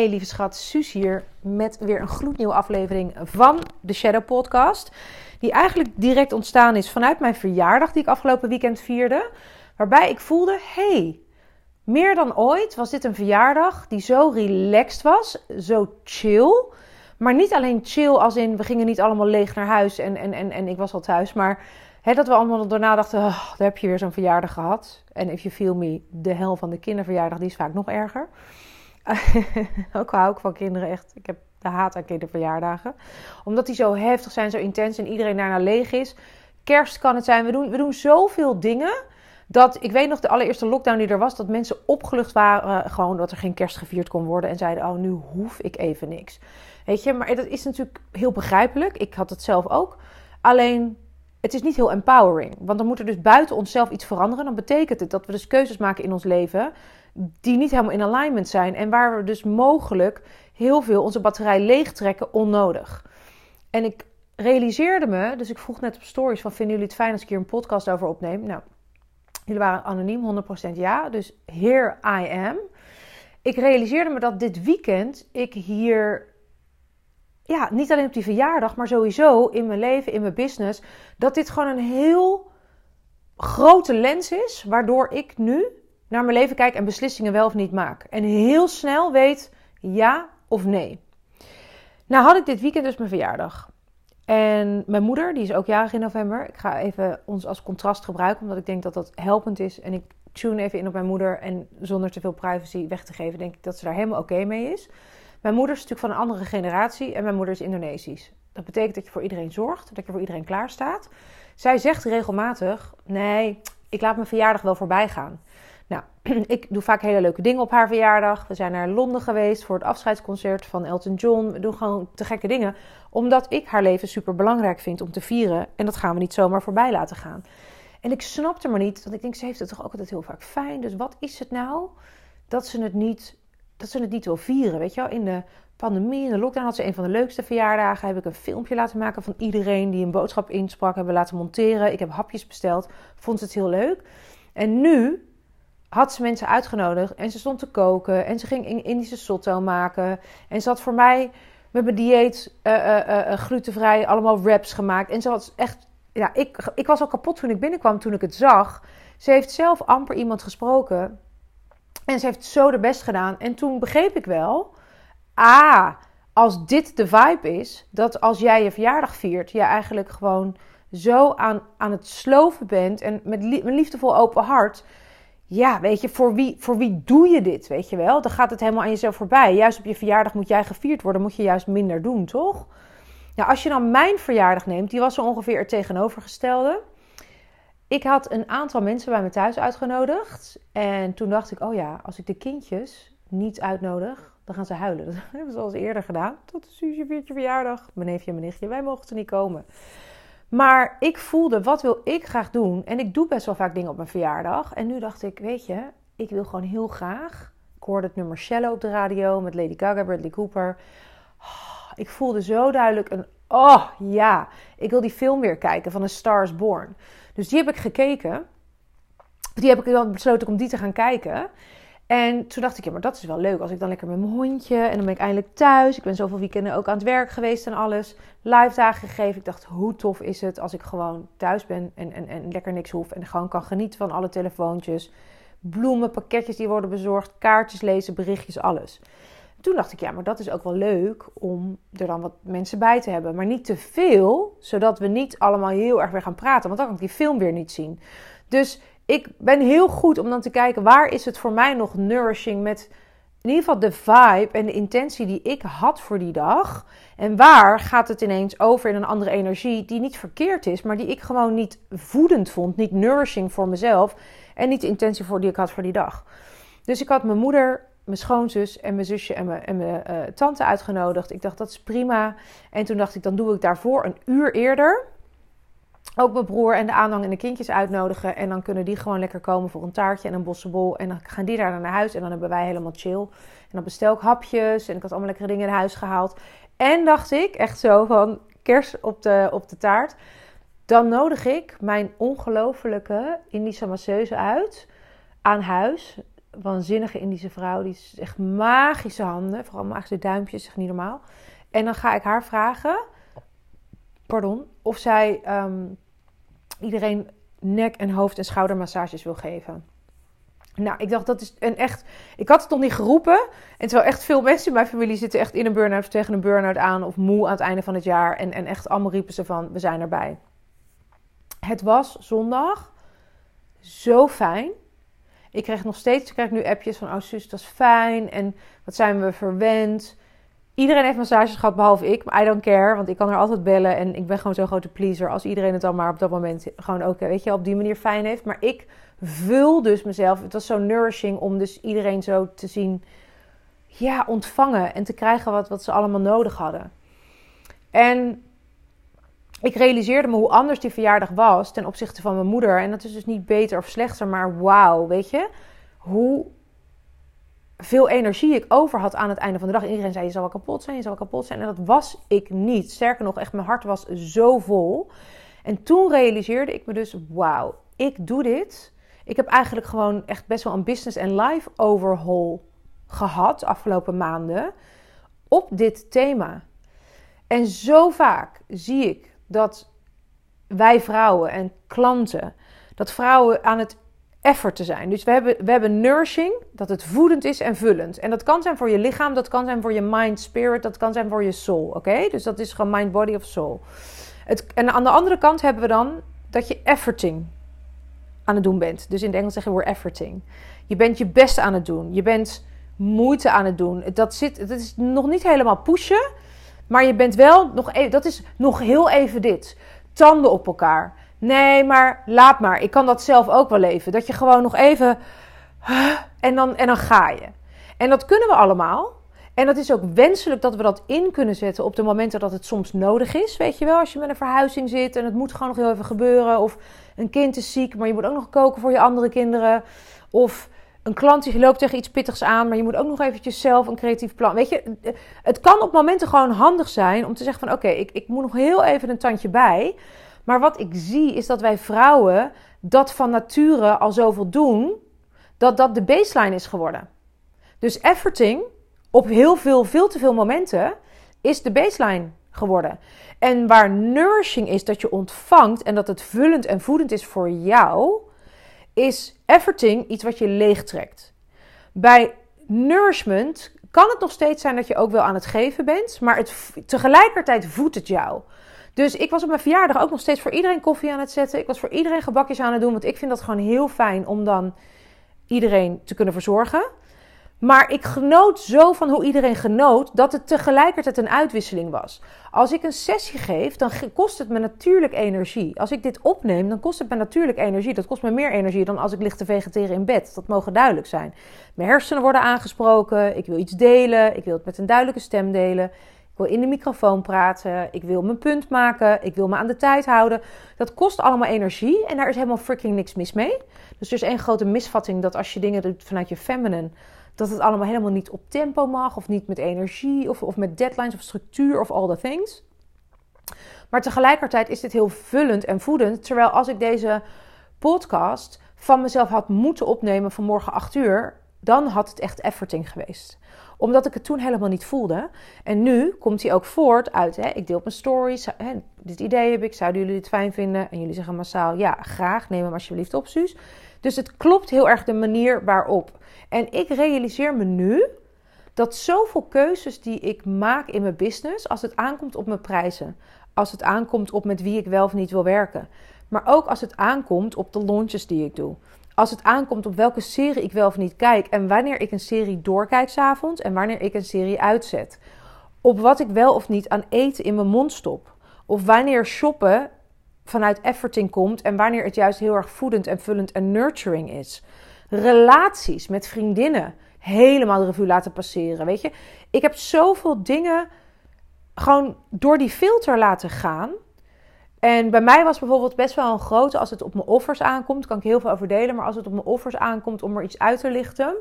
Hey lieve schat, Suus hier met weer een gloednieuwe aflevering van de Shadow Podcast. Die eigenlijk direct ontstaan is vanuit mijn verjaardag die ik afgelopen weekend vierde. Waarbij ik voelde, hey, meer dan ooit was dit een verjaardag die zo relaxed was, zo chill. Maar niet alleen chill als in, we gingen niet allemaal leeg naar huis en, en, en, en ik was al thuis. Maar dat we allemaal daarna dachten, oh, daar heb je weer zo'n verjaardag gehad. En if you feel me, de hel van de kinderverjaardag, die is vaak nog erger. ook hou ik van kinderen echt. Ik heb de haat aan kinderverjaardagen. Omdat die zo heftig zijn, zo intens en iedereen daarna leeg is. Kerst kan het zijn. We doen, we doen zoveel dingen. Dat ik weet nog de allereerste lockdown die er was, dat mensen opgelucht waren. Gewoon dat er geen kerst gevierd kon worden. En zeiden: Oh, nu hoef ik even niks. Weet je, maar dat is natuurlijk heel begrijpelijk. Ik had het zelf ook. Alleen het is niet heel empowering. Want dan moet er dus buiten onszelf iets veranderen. Dan betekent het dat we dus keuzes maken in ons leven die niet helemaal in alignment zijn. En waar we dus mogelijk heel veel onze batterij leegtrekken onnodig. En ik realiseerde me, dus ik vroeg net op stories van vinden jullie het fijn als ik hier een podcast over opneem? Nou, jullie waren anoniem, 100% ja. Dus here I am. Ik realiseerde me dat dit weekend ik hier ja, niet alleen op die verjaardag, maar sowieso in mijn leven, in mijn business, dat dit gewoon een heel grote lens is, waardoor ik nu naar mijn leven kijk en beslissingen wel of niet maak. En heel snel weet ja of nee. Nou had ik dit weekend dus mijn verjaardag. En mijn moeder, die is ook jarig in november. Ik ga even ons als contrast gebruiken, omdat ik denk dat dat helpend is. En ik tune even in op mijn moeder. En zonder te veel privacy weg te geven, denk ik dat ze daar helemaal oké mee is. Mijn moeder is natuurlijk van een andere generatie en mijn moeder is Indonesisch. Dat betekent dat je voor iedereen zorgt, dat je voor iedereen klaar staat. Zij zegt regelmatig: Nee, ik laat mijn verjaardag wel voorbij gaan. Nou, ik doe vaak hele leuke dingen op haar verjaardag. We zijn naar Londen geweest voor het afscheidsconcert van Elton John. We doen gewoon te gekke dingen. Omdat ik haar leven super belangrijk vind om te vieren. En dat gaan we niet zomaar voorbij laten gaan. En ik snapte maar niet, want ik denk, ze heeft het toch ook altijd heel vaak fijn. Dus wat is het nou dat ze het niet, dat ze het niet wil vieren? Weet je wel, in de pandemie, in de lockdown had ze een van de leukste verjaardagen. Heb ik een filmpje laten maken van iedereen die een boodschap insprak. Hebben laten monteren. Ik heb hapjes besteld. Vond ze het heel leuk. En nu had ze mensen uitgenodigd en ze stond te koken en ze ging Indische sotto maken. En ze had voor mij met mijn dieet uh, uh, glutenvrij allemaal wraps gemaakt. En ze was echt, ja, ik, ik was al kapot toen ik binnenkwam toen ik het zag. Ze heeft zelf amper iemand gesproken. En ze heeft zo de best gedaan. En toen begreep ik wel, ah, als dit de vibe is, dat als jij je verjaardag viert, je eigenlijk gewoon zo aan, aan het sloven bent en met een liefdevol open hart ja, weet je, voor wie, voor wie doe je dit, weet je wel? Dan gaat het helemaal aan jezelf voorbij. Juist op je verjaardag moet jij gevierd worden, moet je juist minder doen, toch? Nou, als je dan mijn verjaardag neemt, die was zo ongeveer het tegenovergestelde. Ik had een aantal mensen bij me thuis uitgenodigd. En toen dacht ik, oh ja, als ik de kindjes niet uitnodig, dan gaan ze huilen. Dat hebben ze al eens eerder gedaan. Tot de Suusje viert je verjaardag. Mijn neefje en mijn nichtje, wij er niet komen. Maar ik voelde, wat wil ik graag doen? En ik doe best wel vaak dingen op mijn verjaardag. En nu dacht ik, weet je, ik wil gewoon heel graag. Ik hoorde het nummer Shallow op de radio met Lady Gaga, Bradley Cooper. Oh, ik voelde zo duidelijk een, oh ja, ik wil die film weer kijken van A Star is Born. Dus die heb ik gekeken. Die heb ik dan besloten om die te gaan kijken. En toen dacht ik, ja, maar dat is wel leuk. Als ik dan lekker met mijn hondje en dan ben ik eindelijk thuis. Ik ben zoveel weekenden ook aan het werk geweest en alles. Live dagen gegeven. Ik dacht, hoe tof is het als ik gewoon thuis ben en, en, en lekker niks hoef. En gewoon kan genieten van alle telefoontjes. Bloemen, pakketjes die worden bezorgd. Kaartjes lezen, berichtjes, alles. Toen dacht ik, ja, maar dat is ook wel leuk om er dan wat mensen bij te hebben. Maar niet te veel, zodat we niet allemaal heel erg weer gaan praten. Want dan kan ik die film weer niet zien. Dus ik ben heel goed om dan te kijken waar is het voor mij nog nourishing met in ieder geval de vibe en de intentie die ik had voor die dag. En waar gaat het ineens over in een andere energie die niet verkeerd is, maar die ik gewoon niet voedend vond, niet nourishing voor mezelf en niet de intentie voor die ik had voor die dag. Dus ik had mijn moeder, mijn schoonzus en mijn zusje en mijn, en mijn uh, tante uitgenodigd. Ik dacht dat is prima. En toen dacht ik dan doe ik daarvoor een uur eerder ook mijn broer en de aanhang en de kindjes uitnodigen. En dan kunnen die gewoon lekker komen voor een taartje en een bossenbol. En dan gaan die daar naar huis en dan hebben wij helemaal chill. En dan bestel ik hapjes en ik had allemaal lekkere dingen in huis gehaald. En dacht ik, echt zo van kers op de, op de taart. Dan nodig ik mijn ongelofelijke Indische masseuse uit aan huis. waanzinnige Indische vrouw. Die is echt magische handen. Vooral magische duimpjes, echt niet normaal. En dan ga ik haar vragen, pardon, of zij ehm, iedereen nek- en hoofd- en schoudermassages wil geven. Nou, ik dacht dat is een echt. Ik had het nog niet geroepen. En terwijl echt veel mensen in mijn familie zitten echt in een burn-out of tegen een burn-out aan of moe aan het einde van het jaar. En, en echt allemaal riepen ze van: we zijn erbij. Het was zondag zo fijn. Ik kreeg nog steeds, ik krijg nu appjes van: oh, zus, dat is fijn. En wat zijn we verwend. Iedereen heeft massages gehad, behalve ik. Maar I don't care, want ik kan er altijd bellen. En ik ben gewoon zo'n grote pleaser. Als iedereen het dan maar op dat moment gewoon ook, weet je, op die manier fijn heeft. Maar ik vul dus mezelf. Het was zo nourishing om dus iedereen zo te zien, ja, ontvangen. En te krijgen wat, wat ze allemaal nodig hadden. En ik realiseerde me hoe anders die verjaardag was ten opzichte van mijn moeder. En dat is dus niet beter of slechter, maar wauw, weet je? Hoe veel energie ik over had aan het einde van de dag. Iedereen zei, je zal wel kapot zijn, je zal wel kapot zijn. En dat was ik niet. Sterker nog, echt mijn hart was zo vol. En toen realiseerde ik me dus, wauw, ik doe dit. Ik heb eigenlijk gewoon echt best wel een business en life overhaul gehad afgelopen maanden op dit thema. En zo vaak zie ik dat wij vrouwen en klanten, dat vrouwen aan het effort te zijn. Dus we hebben, we hebben nourishing, dat het voedend is en vullend. En dat kan zijn voor je lichaam, dat kan zijn voor je mind, spirit, dat kan zijn voor je soul. Oké? Dus dat is gewoon mind, body of soul. Het, en aan de andere kant hebben we dan dat je efforting aan het doen bent. Dus in het Engels zeggen we efforting. Je bent je best aan het doen. Je bent moeite aan het doen. Dat, zit, dat is nog niet helemaal pushen. Maar je bent wel nog even, dat is nog heel even dit. Tanden op elkaar. Nee, maar laat maar. Ik kan dat zelf ook wel even. Dat je gewoon nog even. En dan, en dan ga je. En dat kunnen we allemaal. En dat is ook wenselijk dat we dat in kunnen zetten op de momenten dat het soms nodig is. Weet je wel, als je met een verhuizing zit en het moet gewoon nog heel even gebeuren. Of een kind is ziek, maar je moet ook nog koken voor je andere kinderen. Of een klant die loopt tegen iets pittigs aan, maar je moet ook nog eventjes zelf een creatief plan. Weet je, het kan op momenten gewoon handig zijn om te zeggen van oké, ik, ik moet nog heel even een tandje bij. Maar wat ik zie is dat wij vrouwen dat van nature al zoveel doen, dat dat de baseline is geworden. Dus efforting op heel veel, veel te veel momenten is de baseline geworden. En waar nourishing is dat je ontvangt en dat het vullend en voedend is voor jou, is efforting iets wat je leegtrekt. Bij nourishment kan het nog steeds zijn dat je ook wel aan het geven bent, maar het, tegelijkertijd voedt het jou. Dus ik was op mijn verjaardag ook nog steeds voor iedereen koffie aan het zetten. Ik was voor iedereen gebakjes aan het doen, want ik vind dat gewoon heel fijn om dan iedereen te kunnen verzorgen. Maar ik genoot zo van hoe iedereen genoot dat het tegelijkertijd een uitwisseling was. Als ik een sessie geef, dan kost het me natuurlijk energie. Als ik dit opneem, dan kost het me natuurlijk energie. Dat kost me meer energie dan als ik lig te vegeteren in bed. Dat mogen duidelijk zijn. Mijn hersenen worden aangesproken. Ik wil iets delen. Ik wil het met een duidelijke stem delen. Wil in de microfoon praten. Ik wil mijn punt maken. Ik wil me aan de tijd houden. Dat kost allemaal energie en daar is helemaal freaking niks mis mee. Dus er is één grote misvatting dat als je dingen doet vanuit je feminine dat het allemaal helemaal niet op tempo mag, of niet met energie, of, of met deadlines, of structuur, of all the things. Maar tegelijkertijd is dit heel vullend en voedend. Terwijl als ik deze podcast van mezelf had moeten opnemen vanmorgen 8 uur, dan had het echt efforting geweest. Omdat ik het toen helemaal niet voelde. En nu komt hij ook voort uit, hè, ik deel op mijn stories, hè, dit idee heb ik, zouden jullie dit fijn vinden? En jullie zeggen massaal, ja, graag, neem hem alsjeblieft op, Suus. Dus het klopt heel erg de manier waarop. En ik realiseer me nu dat zoveel keuzes die ik maak in mijn business, als het aankomt op mijn prijzen, als het aankomt op met wie ik wel of niet wil werken, maar ook als het aankomt op de launches die ik doe. Als het aankomt op welke serie ik wel of niet kijk en wanneer ik een serie doorkijk s'avonds en wanneer ik een serie uitzet. Op wat ik wel of niet aan eten in mijn mond stop. Of wanneer shoppen vanuit efforting komt en wanneer het juist heel erg voedend en vullend en nurturing is relaties met vriendinnen helemaal de revue laten passeren. Weet je, ik heb zoveel dingen gewoon door die filter laten gaan. En bij mij was bijvoorbeeld best wel een grote, als het op mijn offers aankomt, kan ik heel veel over delen, maar als het op mijn offers aankomt om er iets uit te lichten,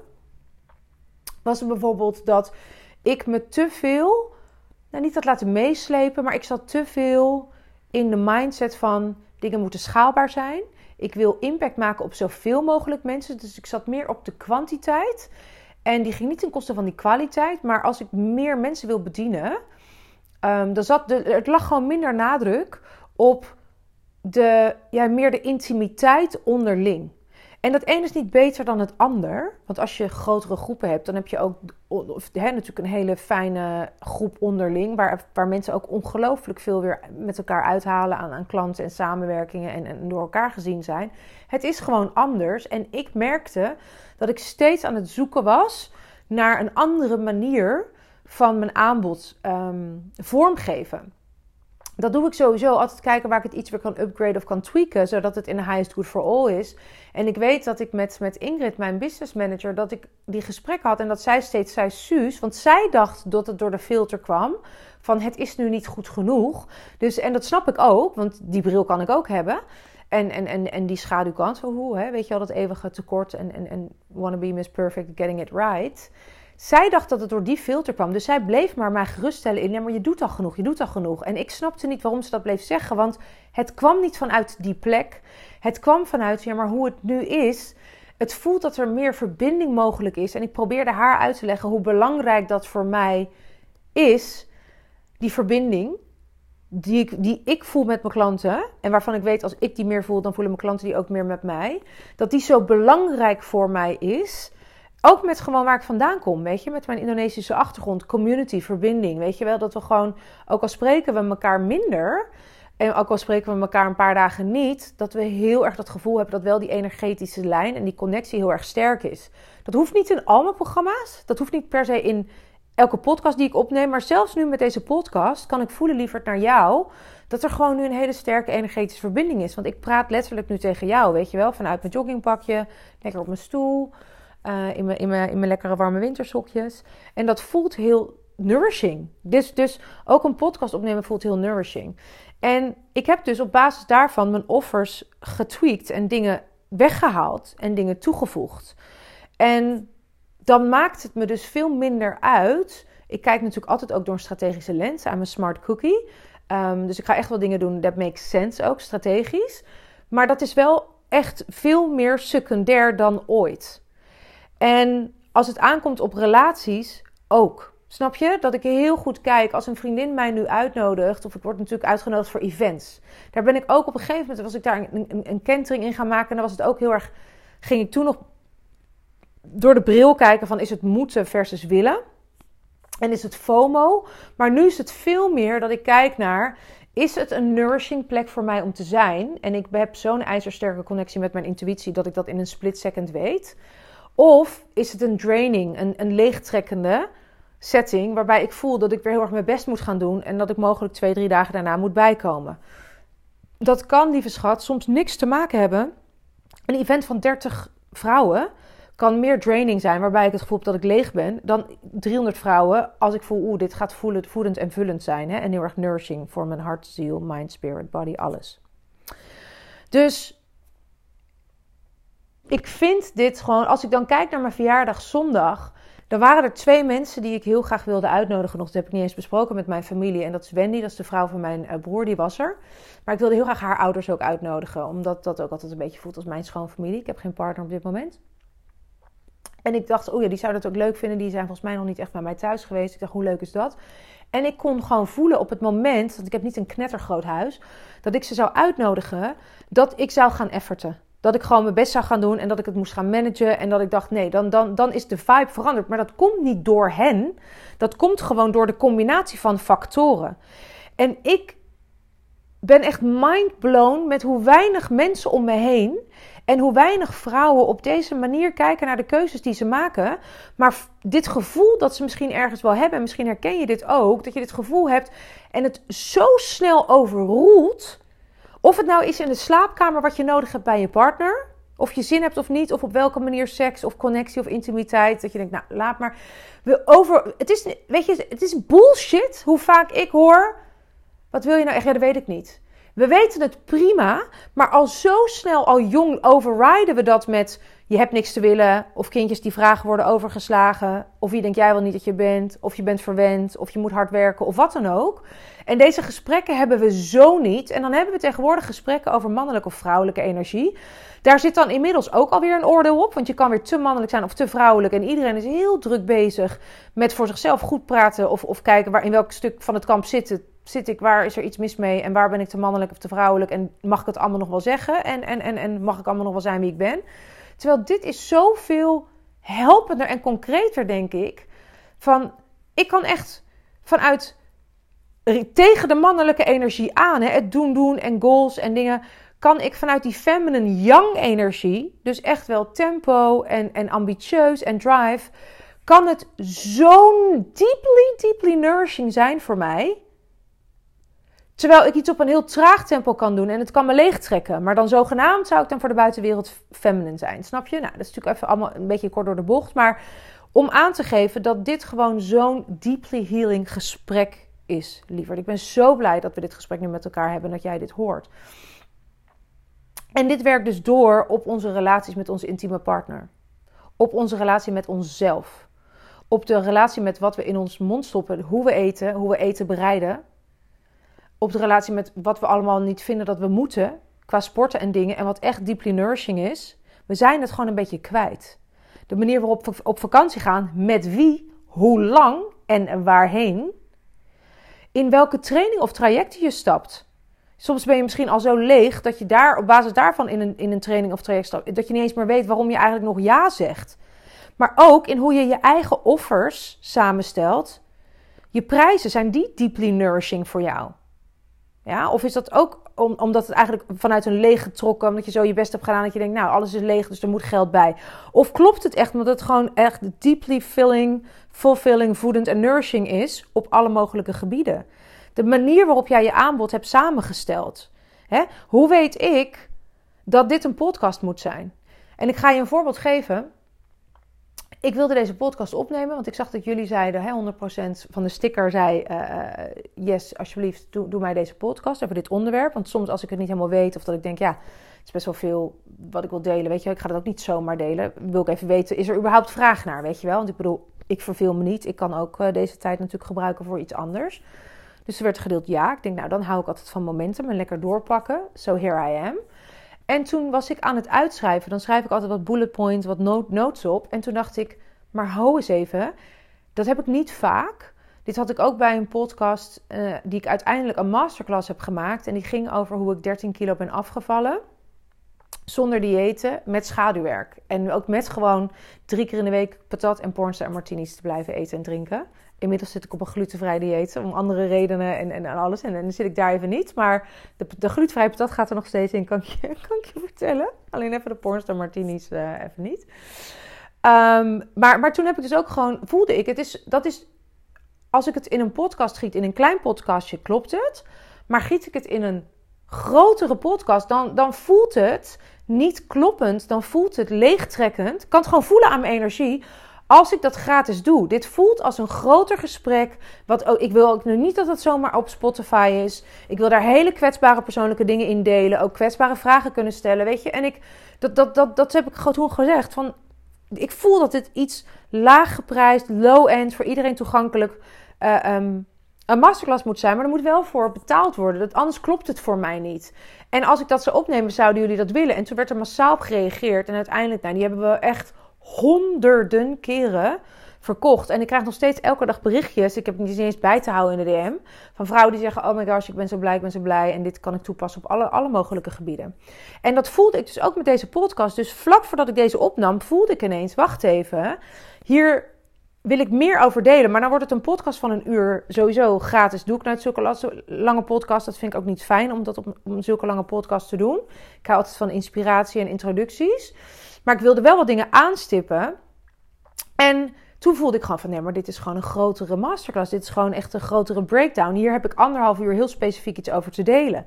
was het bijvoorbeeld dat ik me te veel, nou niet had laten meeslepen, maar ik zat te veel in de mindset van dingen moeten schaalbaar zijn. Ik wil impact maken op zoveel mogelijk mensen. Dus ik zat meer op de kwantiteit. En die ging niet ten koste van die kwaliteit. Maar als ik meer mensen wil bedienen, um, dan zat de, het lag gewoon minder nadruk op de, ja, meer de intimiteit onderling. En dat een is niet beter dan het ander. Want als je grotere groepen hebt, dan heb je ook hè, natuurlijk een hele fijne groep onderling. Waar, waar mensen ook ongelooflijk veel weer met elkaar uithalen aan, aan klanten en samenwerkingen en, en door elkaar gezien zijn. Het is gewoon anders. En ik merkte dat ik steeds aan het zoeken was naar een andere manier van mijn aanbod um, vormgeven. Dat doe ik sowieso. Altijd kijken waar ik het iets weer kan upgraden of kan tweaken. Zodat het in de highest good for all is. En ik weet dat ik met, met Ingrid, mijn business manager, dat ik die gesprek had. En dat zij steeds zei, Suus. Want zij dacht dat het door de filter kwam. Van het is nu niet goed genoeg. Dus, en dat snap ik ook. Want die bril kan ik ook hebben. En, en, en, en die schaduwkant. Zo hoe, hè, weet je wel, dat eeuwige tekort. En, en, en wanna be miss perfect, getting it right. Zij dacht dat het door die filter kwam. Dus zij bleef maar mij geruststellen in... ja, maar je doet al genoeg, je doet al genoeg. En ik snapte niet waarom ze dat bleef zeggen. Want het kwam niet vanuit die plek. Het kwam vanuit, ja, maar hoe het nu is... Het voelt dat er meer verbinding mogelijk is. En ik probeerde haar uit te leggen hoe belangrijk dat voor mij is. Die verbinding die ik, die ik voel met mijn klanten. En waarvan ik weet als ik die meer voel, dan voelen mijn klanten die ook meer met mij. Dat die zo belangrijk voor mij is ook met gewoon waar ik vandaan kom, weet je, met mijn Indonesische achtergrond, community, verbinding, weet je wel, dat we gewoon, ook al spreken we elkaar minder, en ook al spreken we elkaar een paar dagen niet, dat we heel erg dat gevoel hebben dat wel die energetische lijn en die connectie heel erg sterk is. Dat hoeft niet in al mijn programma's, dat hoeft niet per se in elke podcast die ik opneem, maar zelfs nu met deze podcast kan ik voelen, liever naar jou, dat er gewoon nu een hele sterke energetische verbinding is. Want ik praat letterlijk nu tegen jou, weet je wel, vanuit mijn joggingpakje, lekker op mijn stoel. Uh, in, mijn, lekkere warme wintersokjes. En dat voelt heel nourishing. Dus, dus ook een podcast opnemen voelt heel nourishing. En ik heb dus op basis daarvan mijn offers getweakt en dingen weggehaald en dingen toegevoegd. En dan maakt het me dus veel minder uit. Ik kijk natuurlijk altijd ook door een strategische lens aan mijn smart cookie. Um, dus ik ga echt wel dingen doen that makes sense ook, strategisch. Maar dat is wel echt veel meer secundair dan ooit. En als het aankomt op relaties, ook. Snap je? Dat ik heel goed kijk als een vriendin mij nu uitnodigt, of ik word natuurlijk uitgenodigd voor events. Daar ben ik ook op een gegeven moment, was ik daar een, een, kentering in gaan maken. En dan was het ook heel erg, ging ik toen nog door de bril kijken van is het moeten versus willen. En is het FOMO. Maar nu is het veel meer dat ik kijk naar, is het een nourishing plek voor mij om te zijn? En ik heb zo'n ijzersterke connectie met mijn intuïtie dat ik dat in een split second weet. Of is het een draining, een, een leegtrekkende setting waarbij ik voel dat ik weer heel erg mijn best moet gaan doen en dat ik mogelijk twee, drie dagen daarna moet bijkomen. Dat kan, lieve schat, soms niks te maken hebben. Een event van 30 vrouwen kan meer draining zijn, waarbij ik het gevoel heb dat ik leeg ben, dan 300 vrouwen als ik voel, oeh, dit gaat voelend, voedend en vullend zijn. Hè? En heel erg nourishing voor mijn hart, ziel, mind, spirit, body, alles. Dus ik vind dit gewoon, als ik dan kijk naar mijn verjaardag zondag, dan waren er twee mensen die ik heel graag wilde uitnodigen. Nog, dat heb ik niet eens besproken met mijn familie. En dat is Wendy, dat is de vrouw van mijn uh, broer, die was er. Maar ik wilde heel graag haar ouders ook uitnodigen, omdat dat ook altijd een beetje voelt als mijn schoonfamilie. Ik heb geen partner op dit moment. En ik dacht, oh ja, die zouden het ook leuk vinden. Die zijn volgens mij nog niet echt bij mij thuis geweest. Ik dacht, hoe leuk is dat? En ik kon gewoon voelen op het moment, want ik heb niet een knettergroot huis, dat ik ze zou uitnodigen, dat ik zou gaan efforten dat ik gewoon mijn best zou gaan doen en dat ik het moest gaan managen. En dat ik dacht, nee, dan, dan, dan is de vibe veranderd. Maar dat komt niet door hen. Dat komt gewoon door de combinatie van factoren. En ik ben echt mindblown met hoe weinig mensen om me heen en hoe weinig vrouwen op deze manier kijken naar de keuzes die ze maken. Maar dit gevoel dat ze misschien ergens wel hebben, en misschien herken je dit ook, dat je dit gevoel hebt en het zo snel overroelt of het nou is in de slaapkamer wat je nodig hebt bij je partner. Of je zin hebt of niet. Of op welke manier seks of connectie of intimiteit. Dat je denkt, nou laat maar. We over, het, is, weet je, het is bullshit hoe vaak ik hoor. Wat wil je nou echt? Ja, dat weet ik niet. We weten het prima. Maar al zo snel, al jong overriden we dat met. Je hebt niks te willen, of kindjes die vragen worden overgeslagen, of wie denk jij wel niet dat je bent, of je bent verwend, of je moet hard werken, of wat dan ook. En deze gesprekken hebben we zo niet. En dan hebben we tegenwoordig gesprekken over mannelijke of vrouwelijke energie. Daar zit dan inmiddels ook alweer een oordeel op, want je kan weer te mannelijk zijn of te vrouwelijk. En iedereen is heel druk bezig met voor zichzelf goed praten of, of kijken waar, in welk stuk van het kamp zit, zit ik, waar is er iets mis mee en waar ben ik te mannelijk of te vrouwelijk en mag ik het allemaal nog wel zeggen en, en, en, en mag ik allemaal nog wel zijn wie ik ben. Terwijl dit is zoveel helpender en concreter, denk ik. Van, ik kan echt vanuit tegen de mannelijke energie aan, hè, het doen, doen en goals en dingen, kan ik vanuit die feminine young energie, dus echt wel tempo en, en ambitieus en drive, kan het zo'n deeply, deeply nourishing zijn voor mij. Terwijl ik iets op een heel traag tempo kan doen en het kan me leegtrekken. Maar dan zogenaamd zou ik dan voor de buitenwereld feminine zijn. Snap je? Nou, dat is natuurlijk even allemaal een beetje kort door de bocht. Maar om aan te geven dat dit gewoon zo'n deeply healing gesprek is, liever. Ik ben zo blij dat we dit gesprek nu met elkaar hebben en dat jij dit hoort. En dit werkt dus door op onze relaties met onze intieme partner. Op onze relatie met onszelf. Op de relatie met wat we in ons mond stoppen, hoe we eten, hoe we eten bereiden op de relatie met wat we allemaal niet vinden dat we moeten. Qua sporten en dingen. En wat echt deeply nourishing is. We zijn het gewoon een beetje kwijt. De manier waarop we op vakantie gaan. Met wie. Hoe lang. En waarheen. In welke training of trajecten je stapt. Soms ben je misschien al zo leeg dat je daar op basis daarvan in een, in een training of traject stapt. Dat je niet eens meer weet waarom je eigenlijk nog ja zegt. Maar ook in hoe je je eigen offers samenstelt. Je prijzen zijn die deeply nourishing voor jou. Ja? Of is dat ook om, omdat het eigenlijk vanuit een leeg getrokken, omdat je zo je best hebt gedaan, dat je denkt, nou, alles is leeg, dus er moet geld bij. Of klopt het echt omdat het gewoon echt deeply filling, fulfilling, voedend en nourishing is op alle mogelijke gebieden? De manier waarop jij je aanbod hebt samengesteld. Hè? Hoe weet ik dat dit een podcast moet zijn? En ik ga je een voorbeeld geven. Ik wilde deze podcast opnemen, want ik zag dat jullie zeiden, hè, 100% van de sticker zei, uh, yes, alsjeblieft, doe, doe, mij deze podcast over dit onderwerp. Want soms als ik het niet helemaal weet, of dat ik denk, ja, het is best wel veel wat ik wil delen, weet je ik ga het ook niet zomaar delen. Wil ik even weten, is er überhaupt vraag naar, weet je wel? Want ik bedoel, ik verveel me niet. Ik kan ook uh, deze tijd natuurlijk gebruiken voor iets anders. Dus er werd gedeeld ja. Ik denk, nou, dan hou ik altijd van momentum en lekker doorpakken. So here I am. En toen was ik aan het uitschrijven. Dan schrijf ik altijd wat bullet points, wat notes op. En toen dacht ik, maar hou eens even. Dat heb ik niet vaak. Dit had ik ook bij een podcast uh, die ik uiteindelijk een masterclass heb gemaakt. En die ging over hoe ik 13 kilo ben afgevallen. Zonder diëten, met schaduwwerk. En ook met gewoon drie keer in de week patat en pornstar en martinis te blijven eten en drinken. Inmiddels zit ik op een glutenvrij dieet om andere redenen en, en, alles. En, dan zit ik daar even niet. Maar de, de glutenvrije patat gaat er nog steeds in, kan ik je, kan ik je vertellen. Alleen even de pornstar martinis uh, even niet. Um, maar, maar toen heb ik dus ook gewoon, voelde ik, het is, dat is, als ik het in een podcast giet, in een klein podcastje, klopt het. Maar giet ik het in een grotere podcast, dan, dan voelt het niet kloppend, dan voelt het leegtrekkend. Ik kan het gewoon voelen aan mijn energie als ik dat gratis doe. Dit voelt als een groter gesprek. Wat ook, ik wil ook nu niet dat het zomaar op Spotify is. Ik wil daar hele kwetsbare persoonlijke dingen in delen. Ook kwetsbare vragen kunnen stellen. Weet je, en ik, dat, dat, dat, dat heb ik gewoon gezegd. Van, ik voel dat dit iets laag geprijsd, low-end, voor iedereen toegankelijk. Uh, een masterclass moet zijn, maar er moet wel voor betaald worden. Dat, anders klopt het voor mij niet. En als ik dat zou opnemen, zouden jullie dat willen? En toen werd er massaal op gereageerd. En uiteindelijk, nou, die hebben we echt honderden keren verkocht. En ik krijg nog steeds elke dag berichtjes. Ik heb het niet eens bij te houden in de DM. Van vrouwen die zeggen: Oh my gosh, ik ben zo blij, ik ben zo blij. En dit kan ik toepassen op alle, alle mogelijke gebieden. En dat voelde ik dus ook met deze podcast. Dus vlak voordat ik deze opnam, voelde ik ineens: Wacht even. Hier wil ik meer over delen. Maar dan wordt het een podcast van een uur. Sowieso gratis. Doe ik nooit zulke lange podcast. Dat vind ik ook niet fijn om dat op om zulke lange podcast te doen. Ik hou altijd van inspiratie en introducties. Maar ik wilde wel wat dingen aanstippen. En toen voelde ik gewoon van nee, maar dit is gewoon een grotere masterclass. Dit is gewoon echt een grotere breakdown. Hier heb ik anderhalf uur heel specifiek iets over te delen.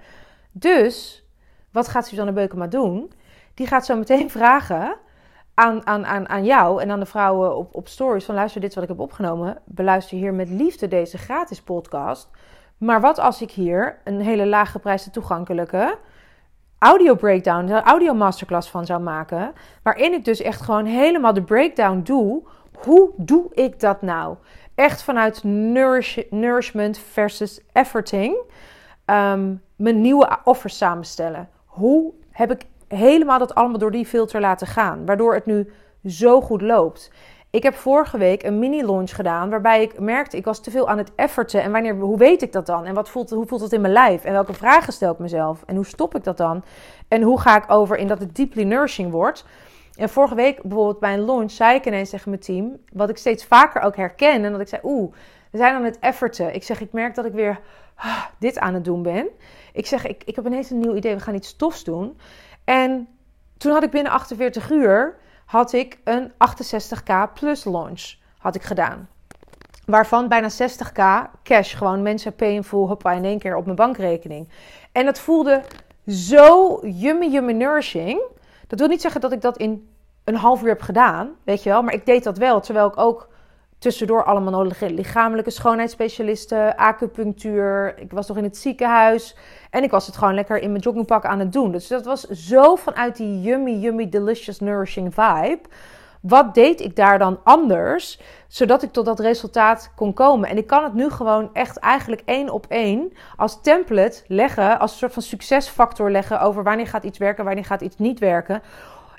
Dus, wat gaat Suzanne Beukema doen? Die gaat zo meteen vragen aan, aan, aan, aan jou en aan de vrouwen op, op stories van luister dit wat ik heb opgenomen. Beluister hier met liefde deze gratis podcast. Maar wat als ik hier een hele laaggeprijsde toegankelijke audio breakdown, een audio masterclass van zou maken. Waarin ik dus echt gewoon helemaal de breakdown doe. Hoe doe ik dat nou? Echt vanuit nourish, nourishment versus efforting. Um, mijn nieuwe offers samenstellen. Hoe heb ik helemaal dat allemaal door die filter laten gaan? Waardoor het nu zo goed loopt. Ik heb vorige week een mini-launch gedaan waarbij ik merkte ik was te veel aan het efforten. En wanneer, hoe weet ik dat dan? En wat voelt, hoe voelt het in mijn lijf? En welke vragen stel ik mezelf? En hoe stop ik dat dan? En hoe ga ik over in dat het deeply nourishing wordt? En vorige week bijvoorbeeld bij een launch zei ik ineens tegen mijn team, wat ik steeds vaker ook herken. En dat ik zei, oeh, we zijn aan het efforten. Ik zeg, ik merk dat ik weer ah, dit aan het doen ben. Ik zeg, ik, ik heb ineens een nieuw idee, we gaan iets tofs doen. En toen had ik binnen 48 uur had ik een 68k plus launch had ik gedaan. Waarvan bijna 60k cash, gewoon mensen pay in full, hoppa, in één keer op mijn bankrekening. En dat voelde zo yummy, yummy nourishing. Dat wil niet zeggen dat ik dat in een half uur heb gedaan, weet je wel. Maar ik deed dat wel, terwijl ik ook tussendoor allemaal lichamelijke schoonheidsspecialisten, acupunctuur. Ik was nog in het ziekenhuis. En ik was het gewoon lekker in mijn joggingpak aan het doen. Dus dat was zo vanuit die yummy, yummy, delicious, nourishing vibe. Wat deed ik daar dan anders, zodat ik tot dat resultaat kon komen? En ik kan het nu gewoon echt eigenlijk één op één als template leggen, als een soort van succesfactor leggen over wanneer gaat iets werken, wanneer gaat iets niet werken.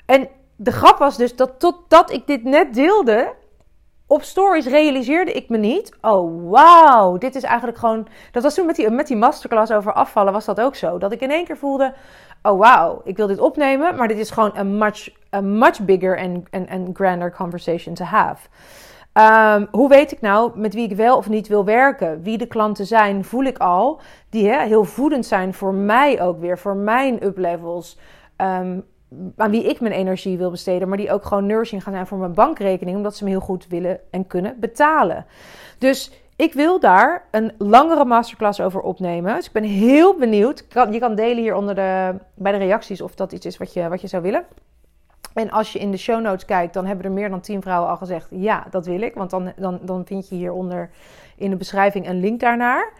En de grap was dus dat totdat ik dit net deelde, op stories realiseerde ik me niet. Oh, wauw. Dit is eigenlijk gewoon. Dat was toen met die, met die masterclass over afvallen, was dat ook zo. Dat ik in één keer voelde. Oh, wauw. Ik wil dit opnemen. Maar dit is gewoon een much, a much bigger and, and, and grander conversation to have. Um, hoe weet ik nou met wie ik wel of niet wil werken? Wie de klanten zijn, voel ik al. Die hè, heel voedend zijn voor mij ook weer. Voor mijn uplevels. Um, aan wie ik mijn energie wil besteden, maar die ook gewoon nourishing gaan zijn voor mijn bankrekening, omdat ze me heel goed willen en kunnen betalen. Dus ik wil daar een langere masterclass over opnemen. Dus ik ben heel benieuwd. Je kan delen hier onder de, bij de reacties of dat iets is wat je, wat je zou willen. En als je in de show notes kijkt, dan hebben er meer dan 10 vrouwen al gezegd: ja, dat wil ik. Want dan, dan, dan vind je hieronder in de beschrijving een link daarnaar.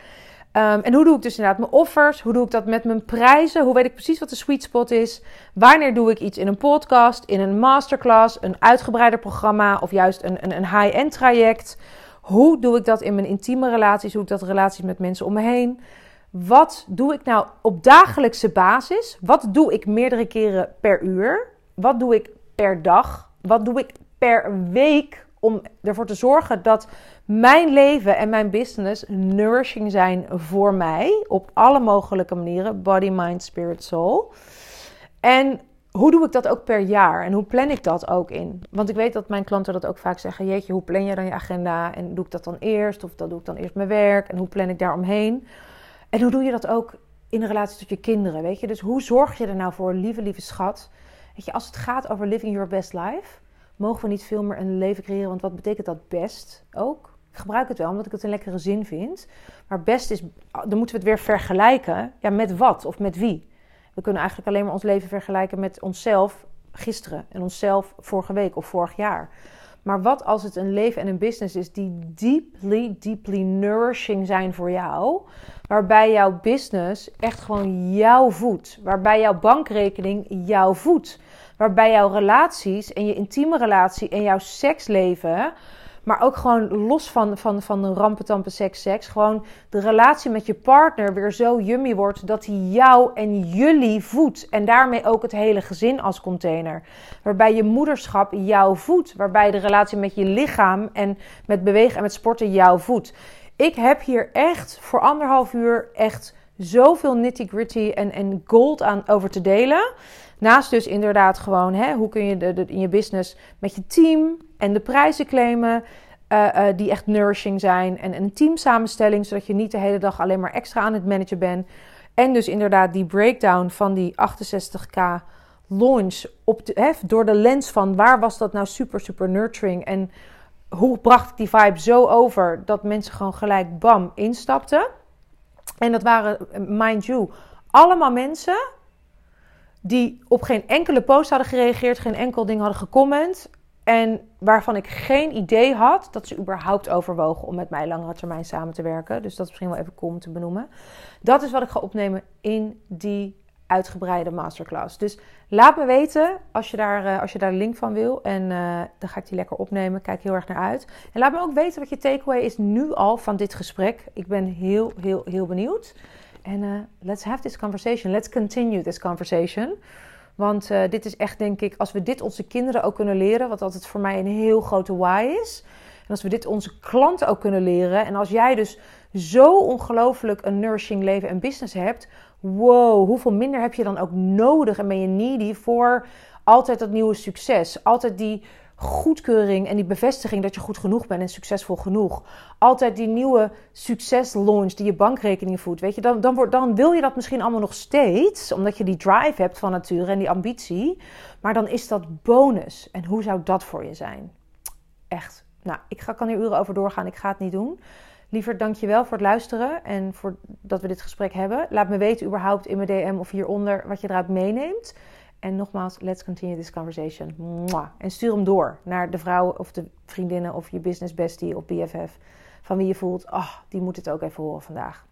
Um, en hoe doe ik dus inderdaad mijn offers? Hoe doe ik dat met mijn prijzen? Hoe weet ik precies wat de sweet spot is? Wanneer doe ik iets in een podcast, in een masterclass, een uitgebreider programma of juist een, een, een high-end traject? Hoe doe ik dat in mijn intieme relaties? Hoe doe ik dat relaties met mensen om me heen? Wat doe ik nou op dagelijkse basis? Wat doe ik meerdere keren per uur? Wat doe ik per dag? Wat doe ik per week om ervoor te zorgen dat mijn leven en mijn business nourishing zijn voor mij op alle mogelijke manieren: body, mind, spirit, soul. En hoe doe ik dat ook per jaar en hoe plan ik dat ook in? Want ik weet dat mijn klanten dat ook vaak zeggen: Jeetje, hoe plan je dan je agenda? En doe ik dat dan eerst? Of dat doe ik dan eerst mijn werk? En hoe plan ik daar omheen? En hoe doe je dat ook in relatie tot je kinderen? Weet je, dus hoe zorg je er nou voor, lieve, lieve schat? Weet je, als het gaat over living your best life, mogen we niet veel meer een leven creëren. Want wat betekent dat best ook? Ik gebruik het wel omdat ik het een lekkere zin vind. Maar best is, dan moeten we het weer vergelijken. Ja, met wat of met wie? We kunnen eigenlijk alleen maar ons leven vergelijken met onszelf gisteren en onszelf vorige week of vorig jaar. Maar wat als het een leven en een business is die deeply, deeply nourishing zijn voor jou? Waarbij jouw business echt gewoon jou voedt. Waarbij jouw bankrekening jou voedt. Waarbij jouw relaties en je intieme relatie en jouw seksleven maar ook gewoon los van, van, van de rampetampe seks, seks. Gewoon de relatie met je partner weer zo yummy wordt dat hij jou en jullie voedt. En daarmee ook het hele gezin als container. Waarbij je moederschap jou voedt. Waarbij de relatie met je lichaam en met bewegen en met sporten jou voedt. Ik heb hier echt voor anderhalf uur echt zoveel nitty gritty en, en gold aan over te delen. Naast dus inderdaad gewoon, hè, hoe kun je de, in je business met je team en de prijzen claimen uh, uh, die echt nourishing zijn. En een teamsamenstelling, zodat je niet de hele dag alleen maar extra aan het managen bent. En dus inderdaad die breakdown van die 68k launch op hè, door de lens van waar was dat nou super, super nurturing. En hoe bracht ik die vibe zo over dat mensen gewoon gelijk bam instapten. En dat waren, mind you, allemaal mensen die op geen enkele post hadden gereageerd, geen enkel ding hadden gecomment. En waarvan ik geen idee had dat ze überhaupt overwogen om met mij langere termijn samen te werken. Dus dat is misschien wel even cool te benoemen. Dat is wat ik ga opnemen in die uitgebreide masterclass. Dus laat me weten als je daar, uh, als je daar een link van wil. En uh, dan ga ik die lekker opnemen. Kijk heel erg naar uit. En laat me ook weten wat je takeaway is nu al van dit gesprek. Ik ben heel, heel, heel benieuwd. En uh, let's have this conversation. Let's continue this conversation. Want dit is echt, denk ik, als we dit onze kinderen ook kunnen leren, wat altijd voor mij een heel grote why is. En als we dit onze klanten ook kunnen leren. En als jij dus zo ongelooflijk een nourishing leven en business hebt. Wow, hoeveel minder heb je dan ook nodig en ben je needy voor altijd dat nieuwe succes. Altijd die goedkeuring en die bevestiging dat je goed genoeg bent en succesvol genoeg. Altijd die nieuwe succeslaunch die je bankrekening voedt. Weet je, dan, dan, dan wil je dat misschien allemaal nog steeds, omdat je die drive hebt van nature en die ambitie. Maar dan is dat bonus. En hoe zou dat voor je zijn? Echt. Nou, ik ga, kan hier uren over doorgaan. Ik ga het niet doen. Liever dankjewel voor het luisteren en voor dat we dit gesprek hebben. Laat me weten überhaupt in mijn DM of hieronder wat je eruit meeneemt. En nogmaals, let's continue this conversation. En stuur hem door naar de vrouw of de vriendinnen of je business bestie of BFF. Van wie je voelt, oh, die moet het ook even horen vandaag.